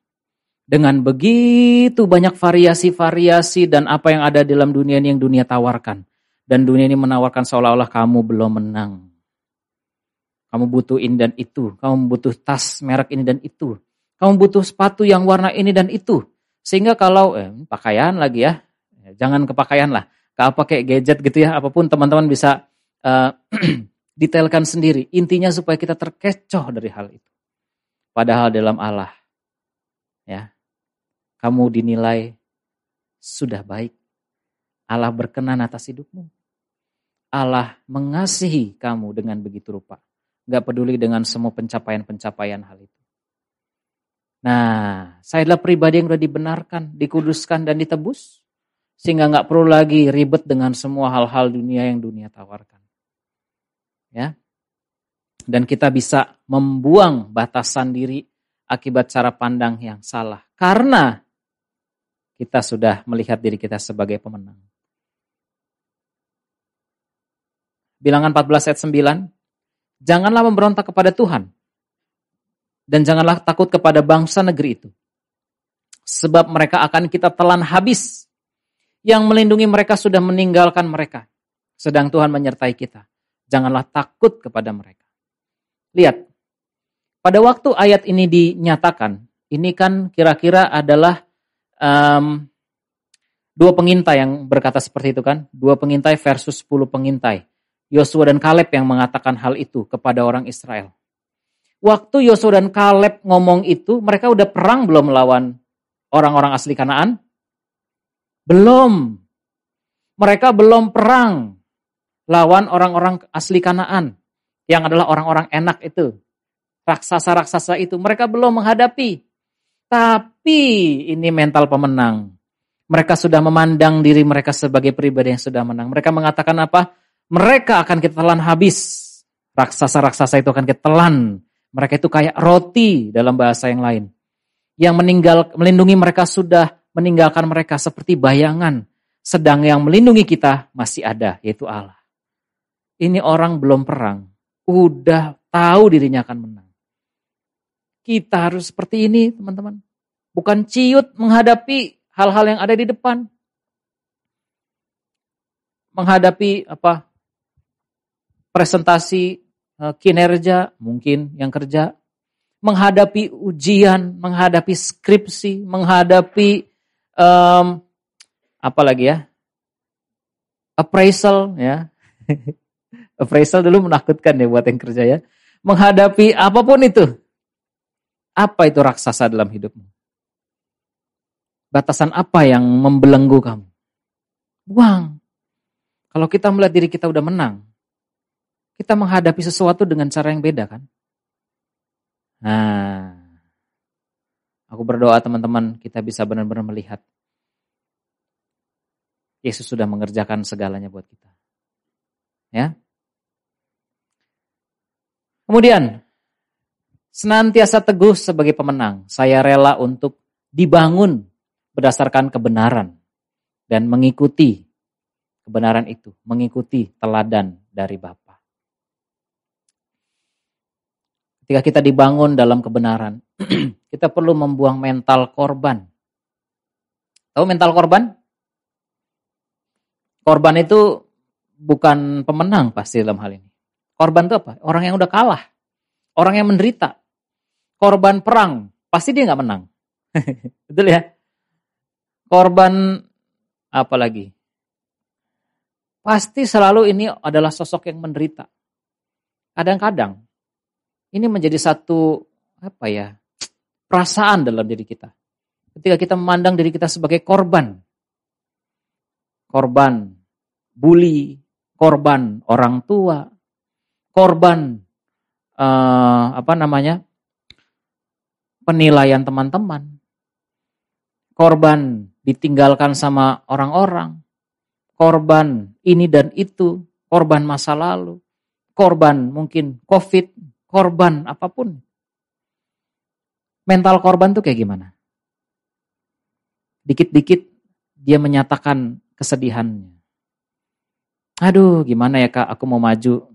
[SPEAKER 1] Dengan begitu banyak variasi-variasi dan apa yang ada dalam dunia ini yang dunia tawarkan. Dan dunia ini menawarkan seolah-olah kamu belum menang. Kamu butuh ini dan itu. Kamu butuh tas merek ini dan itu. Kamu butuh sepatu yang warna ini dan itu. Sehingga kalau eh, pakaian lagi ya, jangan ke pakaian lah. Ke apa kayak gadget gitu ya, apa pun teman-teman bisa uh, detailkan sendiri. Intinya supaya kita terkecoh dari hal itu. Padahal dalam Allah, ya, kamu dinilai sudah baik. Allah berkenan atas hidupmu. Allah mengasihi kamu dengan begitu rupa. Gak peduli dengan semua pencapaian-pencapaian hal itu. Nah, saya adalah pribadi yang sudah dibenarkan, dikuduskan, dan ditebus. Sehingga gak perlu lagi ribet dengan semua hal-hal dunia yang dunia tawarkan. Ya, dan kita bisa membuang batasan diri akibat cara pandang yang salah. Karena kita sudah melihat diri kita sebagai pemenang. Bilangan 14 ayat 9, janganlah memberontak kepada Tuhan dan janganlah takut kepada bangsa negeri itu. Sebab mereka akan kita telan habis. Yang melindungi mereka sudah meninggalkan mereka. Sedang Tuhan menyertai kita. Janganlah takut kepada mereka. Lihat, pada waktu ayat ini dinyatakan, ini kan kira-kira adalah um, dua pengintai yang berkata seperti itu kan, dua pengintai versus sepuluh pengintai. Yosua dan Kaleb yang mengatakan hal itu kepada orang Israel. Waktu Yosua dan Kaleb ngomong itu, mereka udah perang belum melawan orang-orang asli Kanaan? Belum. Mereka belum perang lawan orang-orang asli Kanaan yang adalah orang-orang enak itu. Raksasa-raksasa itu mereka belum menghadapi. Tapi ini mental pemenang. Mereka sudah memandang diri mereka sebagai pribadi yang sudah menang. Mereka mengatakan apa? Mereka akan kita telan habis. Raksasa-raksasa itu akan kita telan. Mereka itu kayak roti dalam bahasa yang lain. Yang meninggal melindungi mereka sudah meninggalkan mereka seperti bayangan. Sedang yang melindungi kita masih ada, yaitu Allah. Ini orang belum perang, udah tahu dirinya akan menang. Kita harus seperti ini, teman-teman. Bukan ciut menghadapi hal-hal yang ada di depan. Menghadapi apa? presentasi eh, kinerja, mungkin yang kerja, menghadapi ujian, menghadapi skripsi, menghadapi um, apa lagi ya? appraisal ya. Appraisal dulu menakutkan ya buat yang kerja ya. Menghadapi apa pun itu. Apa itu raksasa dalam hidupmu? Batasan apa yang membelenggu kamu? Buang. Kalau kita melihat diri kita udah menang, kita menghadapi sesuatu dengan cara yang beda kan? Nah, aku berdoa teman-teman kita bisa benar-benar melihat Yesus sudah mengerjakan segalanya buat kita. Ya, Kemudian, senantiasa teguh sebagai pemenang. Saya rela untuk dibangun berdasarkan kebenaran dan mengikuti kebenaran itu, mengikuti teladan dari Bapa. Ketika kita dibangun dalam kebenaran, kita perlu membuang mental korban. Tahu mental korban? Korban itu bukan pemenang pasti dalam hal ini. Korban itu apa? Orang yang udah kalah. Orang yang menderita. Korban perang. Pasti dia nggak menang. Betul ya? Korban apa lagi? Pasti selalu ini adalah sosok yang menderita. Kadang-kadang ini menjadi satu apa ya perasaan dalam diri kita. Ketika kita memandang diri kita sebagai korban, korban bully, korban orang tua, korban uh, apa namanya penilaian teman-teman, korban ditinggalkan sama orang-orang, korban ini dan itu, korban masa lalu, korban mungkin COVID, korban apa pun. Mental korban tuh kayak gimana? Dikit-dikit dia menyatakan kesedihannya. Aduh, gimana ya kak, aku mau maju.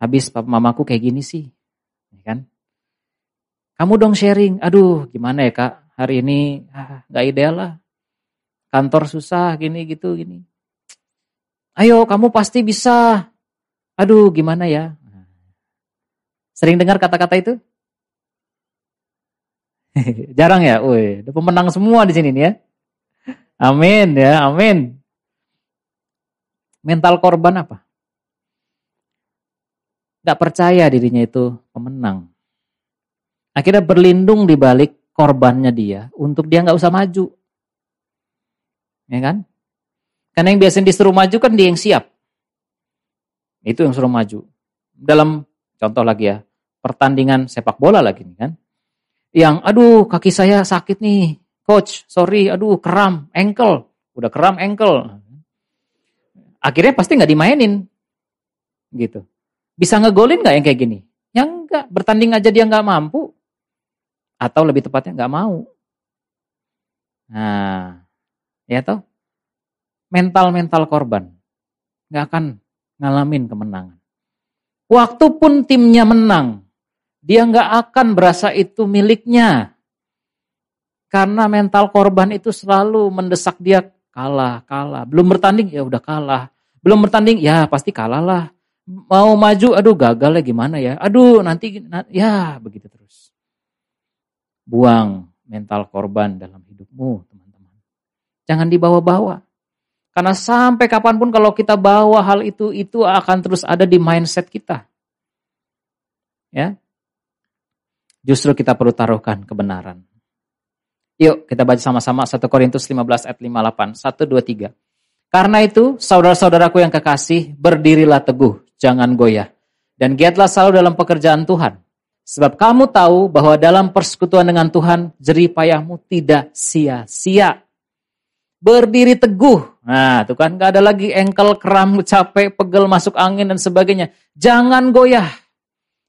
[SPEAKER 1] Habis papa mamaku kayak gini sih. Ya kan? Kamu dong sharing. Aduh, gimana ya kak, hari ini ah, gak ideal lah. Kantor susah, gini gitu, gini. Ayo kamu pasti bisa. Aduh gimana ya. Sering dengar kata-kata itu? Jarang ya? Woi, udah pemenang semua di sini nih ya. Amin ya, amin. Mental korban apa? Gak percaya dirinya itu pemenang. Akhirnya berlindung di balik korbannya dia untuk dia nggak usah maju. Ya kan? Karena yang biasanya disuruh maju kan dia yang siap. Itu yang suruh maju. Dalam contoh lagi ya, pertandingan sepak bola lagi nih kan. Yang aduh kaki saya sakit nih, coach, sorry, aduh keram, ankle, udah keram ankle. Akhirnya pasti nggak dimainin, gitu. Bisa ngegolin nggak yang kayak gini? Yang enggak, bertanding aja dia nggak mampu, atau lebih tepatnya nggak mau. Nah, ya toh mental-mental korban. Gak akan ngalamin kemenangan. Waktu pun timnya menang, dia gak akan berasa itu miliknya. Karena mental korban itu selalu mendesak dia kalah, kalah. Belum bertanding, ya udah kalah. Belum bertanding, ya pasti kalah lah. Mau maju, aduh gagal ya gimana ya. Aduh nanti, ya begitu. Buang mental korban dalam hidupmu teman-teman. Jangan dibawa-bawa. Karena sampai kapan pun kalau kita bawa hal itu, itu akan terus ada di mindset kita. Ya, Justru kita perlu taruhkan kebenaran. Yuk kita baca sama-sama 1 Korintus 15 ayat 58. 1, 2, 3. Karena itu, saudara-saudaraku yang kekasih, berdirilah teguh, jangan goyah. Dan giatlah selalu dalam pekerjaan Tuhan. Sebab kamu tahu bahwa dalam persekutuan dengan Tuhan, jerih payahmu tidak sia-sia. Berdiri teguh, Nah, itu kan gak ada lagi engkel, kram, capek, pegel, masuk angin dan sebagainya. Jangan goyah.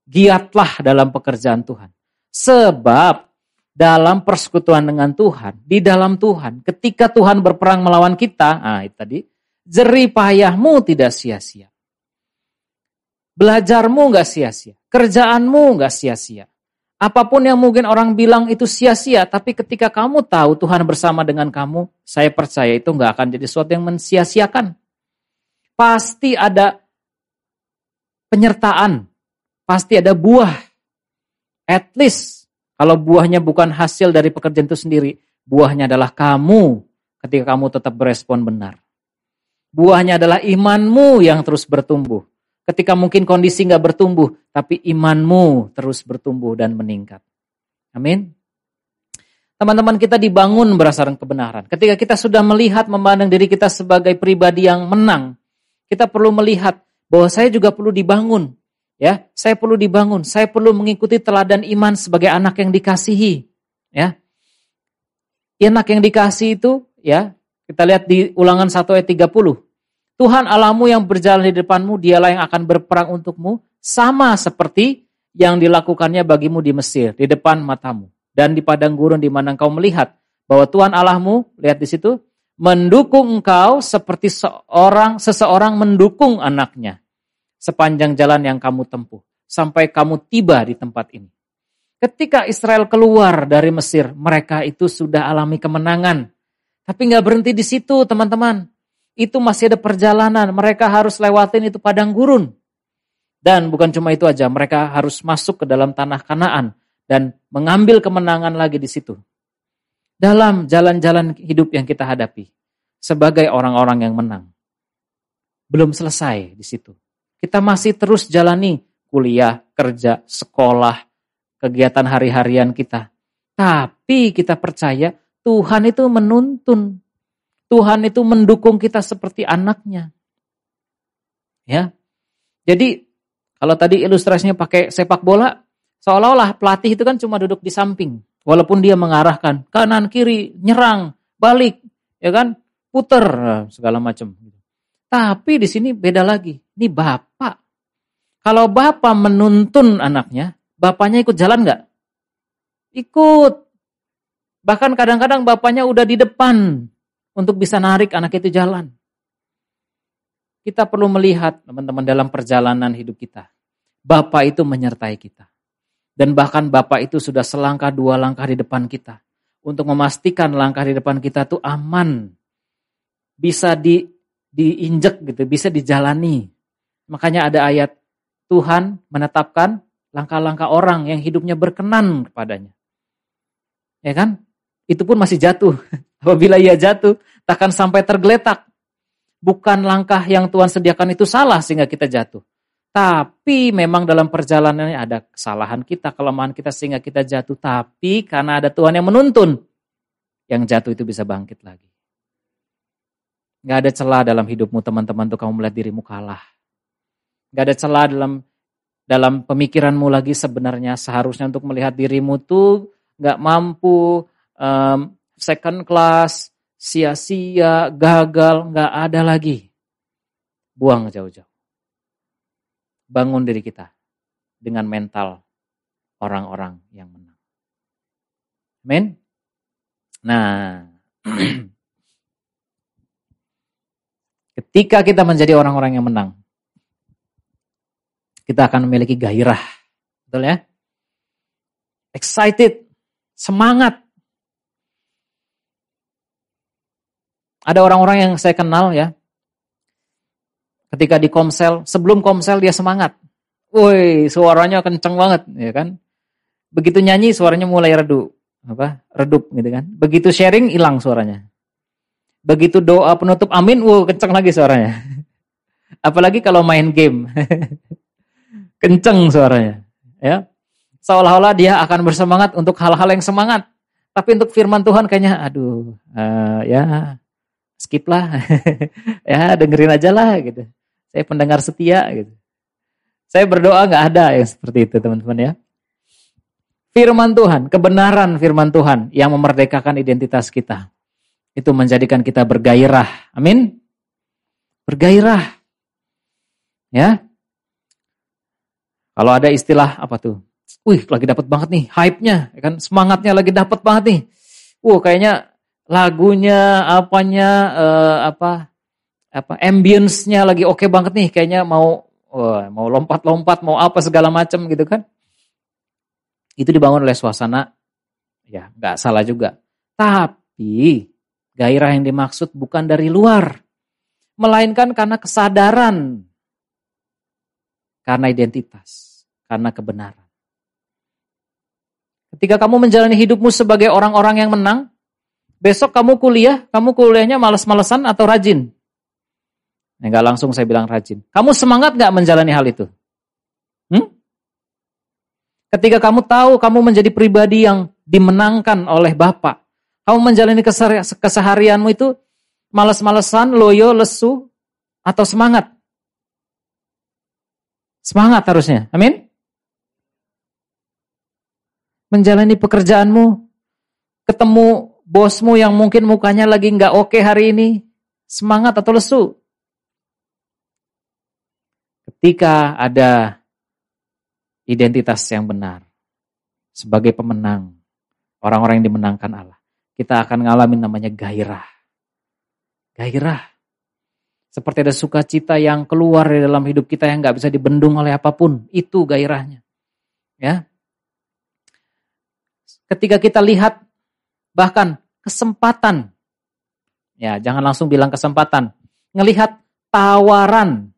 [SPEAKER 1] Giatlah dalam pekerjaan Tuhan. Sebab dalam persekutuan dengan Tuhan, di dalam Tuhan, ketika Tuhan berperang melawan kita, nah itu tadi, jerih payahmu tidak sia-sia. Belajarmu gak sia-sia. Kerjaanmu gak sia-sia. Apa pun yang mungkin orang bilang itu sia-sia, tapi ketika kamu tahu Tuhan bersama dengan kamu, saya percaya itu nggak akan jadi sesuatu yang mensia-siakan. Pasti ada penyertaan, pasti ada buah. At least, kalau buahnya bukan hasil dari pekerjaan itu sendiri, buahnya adalah kamu ketika kamu tetap berespon benar. Buahnya adalah imanmu yang terus bertumbuh. Ketika mungkin kondisi nggak bertumbuh, tapi imanmu terus bertumbuh dan meningkat. Amin. Teman-teman kita dibangun berdasarkan kebenaran. Ketika kita sudah melihat memandang diri kita sebagai pribadi yang menang, kita perlu melihat bahwa saya juga perlu dibangun. Ya, saya perlu dibangun. Saya perlu mengikuti teladan iman sebagai anak yang dikasihi. Ya, anak yang dikasih itu, ya, kita lihat di Ulangan 1 ayat 30. Tuhan Allahmu yang berjalan di depanmu, dialah yang akan berperang untukmu, sama seperti yang dilakukannya bagimu di Mesir, di depan matamu. Dan di padang gurun di mana engkau melihat Bahwa Tuhan Allahmu, lihat di situ, mendukung engkau seperti seorang seseorang mendukung anaknya sepanjang jalan yang kamu tempuh sampai kamu tiba di tempat ini. Ketika Israel keluar dari Mesir, mereka itu sudah alami kemenangan. Tapi nggak berhenti di situ, teman-teman. Itu masih ada perjalanan. Mereka harus lewatin itu padang gurun. Dan bukan cuma itu aja, mereka harus masuk ke dalam tanah Kanaan dan mengambil kemenangan lagi di situ. Dalam jalan-jalan hidup yang kita hadapi sebagai orang-orang yang menang. Belum selesai di situ. Kita masih terus jalani kuliah, kerja, sekolah, kegiatan hari-harian kita. Tapi kita percaya Tuhan itu menuntun. Tuhan itu mendukung kita seperti anaknya. Ya. Jadi kalau tadi ilustrasinya pakai sepak bola, seolah-olah pelatih itu kan cuma duduk di samping. Walaupun dia mengarahkan kanan kiri, nyerang, balik, ya kan, puter segala macam. Tapi di sini beda lagi. Ini bapak. Kalau bapak menuntun anaknya, Bapaknya ikut jalan nggak? Ikut. Bahkan kadang-kadang bapaknya udah di depan untuk bisa narik anak itu jalan. Kita perlu melihat teman-teman dalam perjalanan hidup kita. Bapak itu menyertai kita. Dan bahkan Bapak itu sudah selangkah dua langkah di depan kita. Untuk memastikan langkah di depan kita itu aman. Bisa di diinjek gitu, bisa dijalani. Makanya ada ayat Tuhan menetapkan langkah-langkah orang yang hidupnya berkenan kepadanya. Ya kan? Itu pun masih jatuh. Apabila ia jatuh, takkan sampai tergeletak. Bukan langkah yang Tuhan sediakan itu salah sehingga kita jatuh. Tapi memang dalam perjalanannya ada kesalahan kita, kelemahan kita sehingga kita jatuh. Tapi karena ada Tuhan yang menuntun, yang jatuh itu bisa bangkit lagi. Gak ada celah dalam hidupmu teman-teman untuk kamu melihat dirimu kalah. Gak ada celah dalam dalam pemikiranmu lagi sebenarnya seharusnya untuk melihat dirimu tuh nggak mampu um, second class sia-sia gagal nggak ada lagi buang jauh-jauh bangun diri kita dengan mental orang-orang yang menang amin nah ketika kita menjadi orang-orang yang menang kita akan memiliki gairah. Betul ya? Excited, semangat. Ada orang-orang yang saya kenal ya, ketika di komsel, sebelum komsel dia semangat. Woi, suaranya kenceng banget, ya kan? Begitu nyanyi suaranya mulai redup, apa? Redup gitu kan. Begitu sharing hilang suaranya. Begitu doa penutup amin, wow kenceng lagi suaranya. Apalagi kalau main game. kenceng suaranya, ya. Seolah-olah dia akan bersemangat untuk hal-hal yang semangat. Tapi untuk firman Tuhan kayaknya, aduh, uh, ya skip lah, ya dengerin aja lah gitu. Saya pendengar setia gitu. Saya berdoa nggak ada yang seperti itu teman-teman ya. Firman Tuhan, kebenaran firman Tuhan yang memerdekakan identitas kita. Itu menjadikan kita bergairah. Amin. Bergairah. Ya. Kalau ada istilah apa tuh? Wih, lagi dapat banget nih hype-nya, ya kan semangatnya lagi dapat banget nih. Wah, kayaknya lagunya apanya uh, apa apa ambience-nya lagi oke okay banget nih, kayaknya mau wah, mau lompat-lompat, mau apa segala macam gitu kan. Itu dibangun oleh suasana ya, nggak salah juga. Tapi gairah yang dimaksud bukan dari luar, melainkan karena kesadaran karena identitas karena kebenaran. Ketika kamu menjalani hidupmu sebagai orang-orang yang menang, besok kamu kuliah, kamu kuliahnya males-malesan atau rajin? Enggak langsung saya bilang rajin. Kamu semangat nggak menjalani hal itu? Hmm? Ketika kamu tahu kamu menjadi pribadi yang dimenangkan oleh Bapak, kamu menjalani keseharianmu itu males-malesan, loyo, lesu, atau semangat? Semangat harusnya. Amin menjalani pekerjaanmu, ketemu bosmu yang mungkin mukanya lagi nggak oke hari ini, semangat atau lesu? Ketika ada identitas yang benar sebagai pemenang, orang-orang yang dimenangkan Allah, kita akan ngalamin namanya gairah. Gairah. Seperti ada sukacita yang keluar dari dalam hidup kita yang nggak bisa dibendung oleh apa pun. Itu gairahnya. Ya. Ketika kita lihat bahkan kesempatan. Ya, jangan langsung bilang kesempatan. Ngelihat tawaran.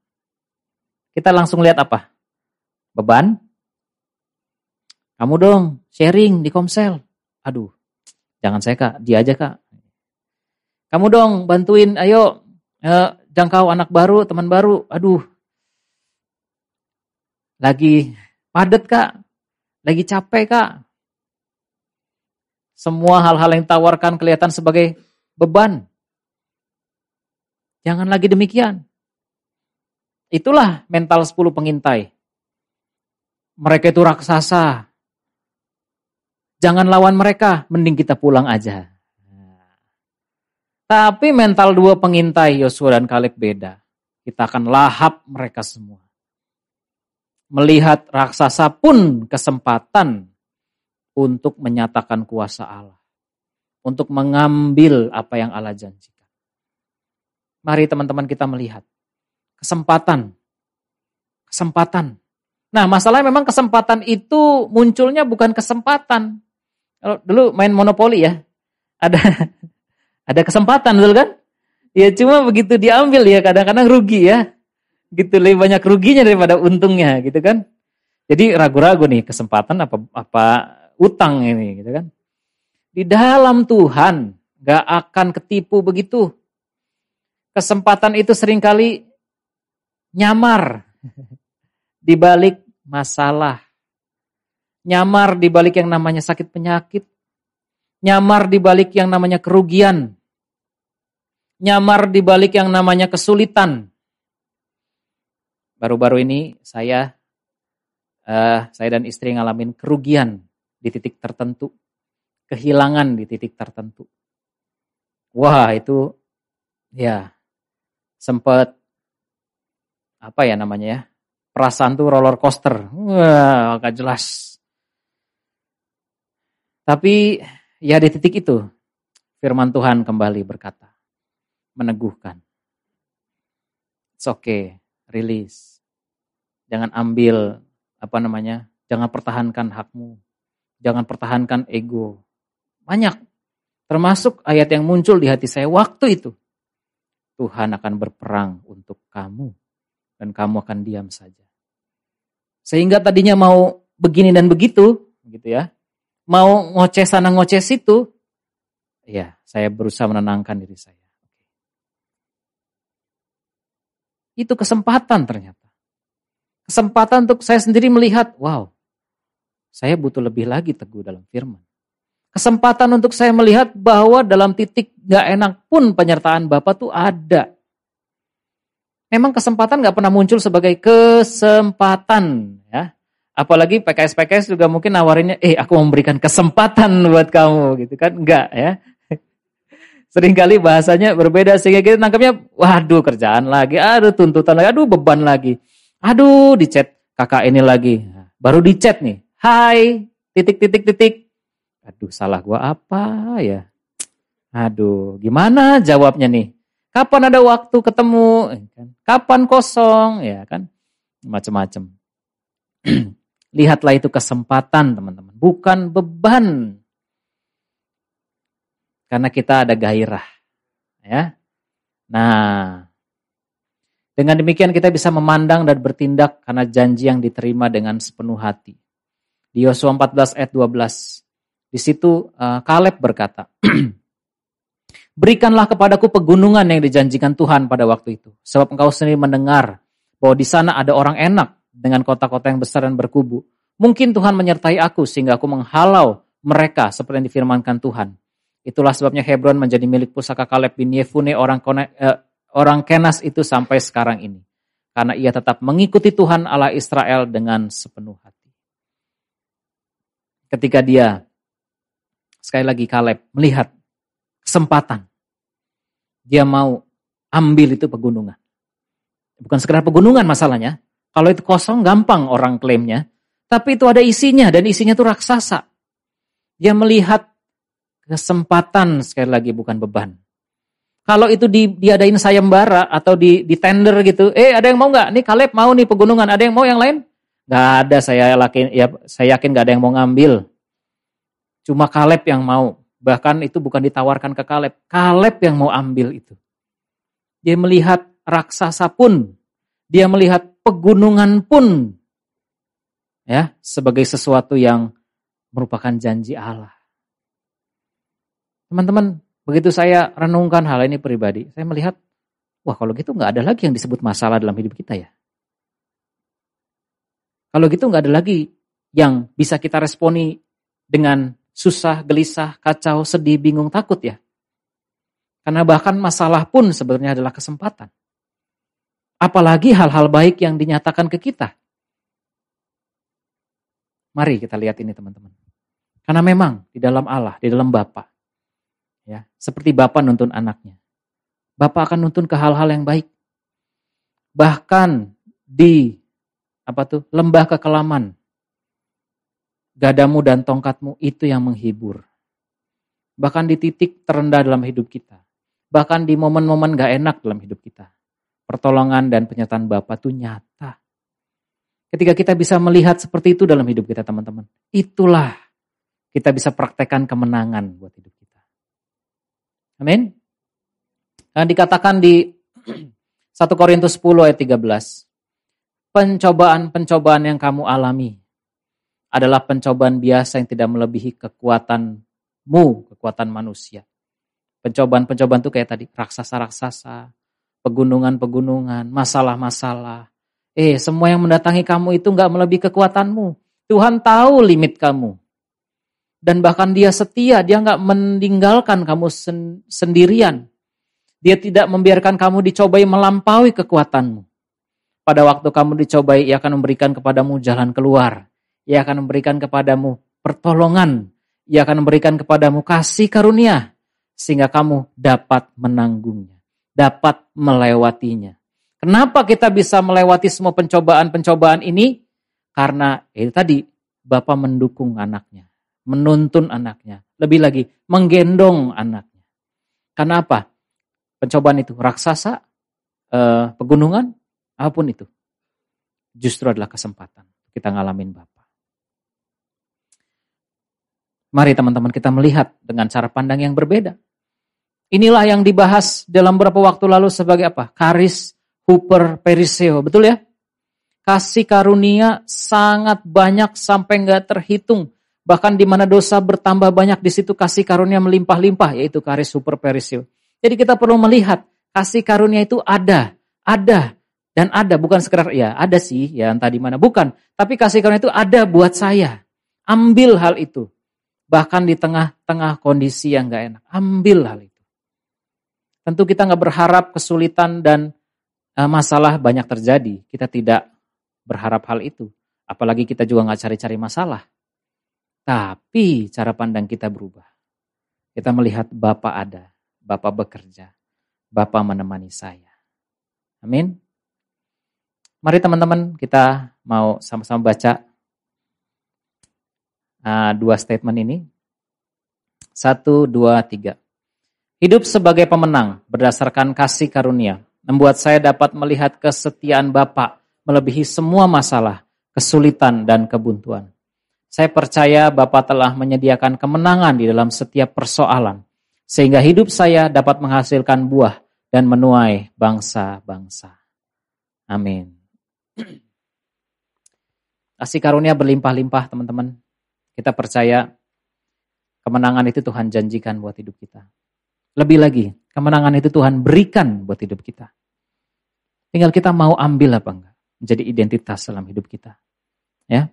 [SPEAKER 1] Kita langsung lihat apa? Beban? Kamu dong sharing di Komsel. Aduh, Jangan saya kak, dia aja kak. Kamu dong bantuin, ayo eh, jangkau anak baru, teman baru. Aduh, lagi padet kak, lagi capek kak. Semua hal-hal yang tawarkan kelihatan sebagai beban. Jangan lagi demikian. Itulah mental 10 pengintai. Mereka itu raksasa, Jangan lawan mereka, mending kita pulang aja. Tapi mental dua pengintai Yosua dan Kaleb beda. Kita akan lahap mereka semua. Melihat raksasa pun kesempatan untuk menyatakan kuasa Allah. Untuk mengambil apa yang Allah janjikan. Mari teman-teman kita melihat. Kesempatan. Kesempatan. Nah masalahnya memang kesempatan itu munculnya bukan kesempatan. Kalau dulu main monopoli ya, ada ada kesempatan betul kan? Ya cuma begitu diambil ya kadang-kadang rugi ya. Gitu lebih banyak ruginya daripada untungnya gitu kan. Jadi ragu-ragu nih kesempatan apa apa utang ini gitu kan. Di dalam Tuhan gak akan ketipu begitu. Kesempatan itu sering kali nyamar di balik masalah nyamar di balik yang namanya sakit penyakit, nyamar di balik yang namanya kerugian, nyamar di balik yang namanya kesulitan. Baru-baru ini saya uh, saya dan istri ngalamin kerugian di titik tertentu, kehilangan di titik tertentu. Wah, itu ya sempat apa ya namanya ya? Perasaan tuh roller coaster. Wah, gak jelas tapi ya di titik itu firman Tuhan kembali berkata, meneguhkan. It's okay, release. Jangan ambil apa namanya? Jangan pertahankan hakmu. Jangan pertahankan ego. Banyak termasuk ayat yang muncul di hati saya waktu itu. Tuhan akan berperang untuk kamu dan kamu akan diam saja. Sehingga tadinya mau begini dan begitu, gitu ya mau ngoceh sana ngoceh situ, ya saya berusaha menenangkan diri saya. Itu kesempatan ternyata. Kesempatan untuk saya sendiri melihat, wow, saya butuh lebih lagi teguh dalam firman. Kesempatan untuk saya melihat bahwa dalam titik gak enak pun penyertaan Bapak tuh ada. Memang kesempatan gak pernah muncul sebagai kesempatan. ya Apalagi PKS-PKS juga mungkin nawarinnya, eh aku memberikan kesempatan buat kamu gitu kan. Enggak ya. Seringkali bahasanya berbeda sehingga kita nangkapnya, waduh kerjaan lagi, aduh tuntutan lagi, aduh beban lagi. Aduh di chat kakak ini lagi. Baru di chat nih, hai, titik-titik-titik. Aduh salah gua apa ya. Aduh gimana jawabnya nih. Kapan ada waktu ketemu? Kapan kosong? Ya kan, macam-macam. Lihatlah itu kesempatan teman-teman, bukan beban. Karena kita ada gairah. Ya. Nah, dengan demikian kita bisa memandang dan bertindak karena janji yang diterima dengan sepenuh hati. Di Yosua 14 ayat 12. Di situ uh, Kaleb berkata, Berikanlah kepadaku pegunungan yang dijanjikan Tuhan pada waktu itu. Sebab engkau sendiri mendengar bahwa di sana ada orang enak dengan kota-kota yang besar dan berkubu. Mungkin Tuhan menyertai aku sehingga aku menghalau mereka seperti yang difirmankan Tuhan. Itulah sebabnya Hebron menjadi milik pusaka Kaleb bin Yefune orang Kone, eh, orang Kenas itu sampai sekarang ini. Karena ia tetap mengikuti Tuhan Allah Israel dengan sepenuh hati. Ketika dia, sekali lagi Kaleb, melihat kesempatan. Dia mau ambil itu pegunungan. Bukan sekedar pegunungan masalahnya, kalau itu kosong gampang orang klaimnya. Tapi itu ada isinya dan isinya itu raksasa. Dia melihat Kesempatan sekali lagi bukan beban. Kalau itu di, diadain sayembara atau di, di tender gitu, eh ada yang mau nggak? Nih Kaleb mau nih pegunungan, ada yang mau yang lain? Gak ada, saya yakin, ya, saya yakin gak ada yang mau ngambil. Cuma Kaleb yang mau. Bahkan itu bukan ditawarkan ke Kaleb. Kaleb yang mau ambil itu. Dia melihat raksasa pun, dia melihat pegunungan pun, ya sebagai sesuatu yang merupakan janji Allah. Teman-teman, begitu saya renungkan hal ini pribadi, saya melihat, wah kalau gitu nggak ada lagi yang disebut masalah dalam hidup kita ya. Kalau gitu nggak ada lagi yang bisa kita responi dengan susah, gelisah, kacau, sedih, bingung, takut ya. Karena bahkan masalah pun sebenarnya adalah kesempatan. Apalagi hal-hal baik yang dinyatakan ke kita. Mari kita lihat ini teman-teman. Karena memang di dalam Allah, di dalam Bapa, ya seperti Bapa nuntun anaknya. Bapa akan nuntun ke hal-hal yang baik. Bahkan di apa tuh lembah kekelaman, gadamu dan tongkatmu itu yang menghibur. Bahkan di titik terendah dalam hidup kita. Bahkan di momen-momen gak enak dalam hidup kita. Pertolongan dan penyertaan Bapa itu nyata. Ketika kita bisa melihat seperti itu dalam hidup kita teman-teman. Itulah kita bisa praktekkan kemenangan buat hidup kita. Amin. Dan dikatakan di 1 Korintus 10 ayat 13. Pencobaan-pencobaan yang kamu alami adalah pencobaan biasa yang tidak melebihi kekuatanmu, kekuatan manusia. Pencobaan-pencobaan itu kayak tadi, raksasa-raksasa, pegunungan-pegunungan, masalah-masalah. Eh, semua yang mendatangi kamu itu nggak melebihi kekuatanmu. Tuhan tahu limit kamu. Dan bahkan dia setia, dia nggak meninggalkan kamu sen sendirian. Dia tidak membiarkan kamu dicobai melampaui kekuatanmu. Pada waktu kamu dicobai, ia akan memberikan kepadamu jalan keluar. Ia akan memberikan kepadamu pertolongan. Ia akan memberikan kepadamu kasih karunia. Sehingga kamu dapat menanggungnya. Dapat melewatinya. Kenapa kita bisa melewati semua pencobaan-pencobaan ini? Karena itu tadi, Bapak mendukung anaknya. Menuntun anaknya. Lebih lagi, menggendong anaknya. Karena apa? Pencobaan itu raksasa, eh, pegunungan, apa pun itu. Justru adalah kesempatan kita ngalamin Bapak. Mari teman-teman kita melihat dengan cara pandang yang berbeda. Inilah yang dibahas dalam beberapa waktu lalu sebagai apa? Karis Hooper Periseo, betul ya? Kasih karunia sangat banyak sampai nggak terhitung. Bahkan di mana dosa bertambah banyak di situ kasih karunia melimpah-limpah, yaitu karis Super Periseo. Jadi kita perlu melihat kasih karunia itu ada, ada dan ada bukan sekedar ya ada sih ya entah di mana bukan, tapi kasih karunia itu ada buat saya. Ambil hal itu. Bahkan di tengah-tengah kondisi yang gak enak. Ambil hal itu. Tentu kita gak berharap kesulitan dan uh, masalah banyak terjadi. Kita tidak berharap hal itu. Apalagi kita juga gak cari-cari masalah. Tapi cara pandang kita berubah. Kita melihat Bapak ada, Bapak bekerja, Bapak menemani saya. Amin. Mari teman-teman kita mau sama-sama baca uh, dua statement ini. Satu, dua, tiga. Hidup sebagai pemenang berdasarkan kasih karunia membuat saya dapat melihat kesetiaan Bapak melebihi semua masalah, kesulitan, dan kebuntuan. Saya percaya Bapak telah menyediakan kemenangan di dalam setiap persoalan, sehingga hidup saya dapat menghasilkan buah dan menuai bangsa-bangsa. Amin. Kasih karunia berlimpah-limpah teman-teman. Kita percaya kemenangan itu Tuhan janjikan buat hidup kita. Lebih lagi, kemenangan itu Tuhan berikan buat hidup kita. Tinggal kita mau ambil apa enggak. Menjadi identitas dalam hidup kita. Ya.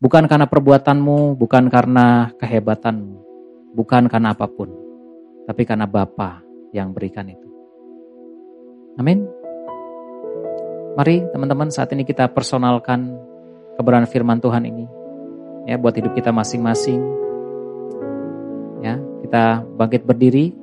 [SPEAKER 1] Bukan karena perbuatanmu, bukan karena kehebatanmu, bukan karena apa pun. Tapi karena Bapa yang berikan itu. Amin. Mari teman-teman saat ini kita personalkan kebenaran firman Tuhan ini ya buat hidup kita masing-masing. Ya, kita bangkit berdiri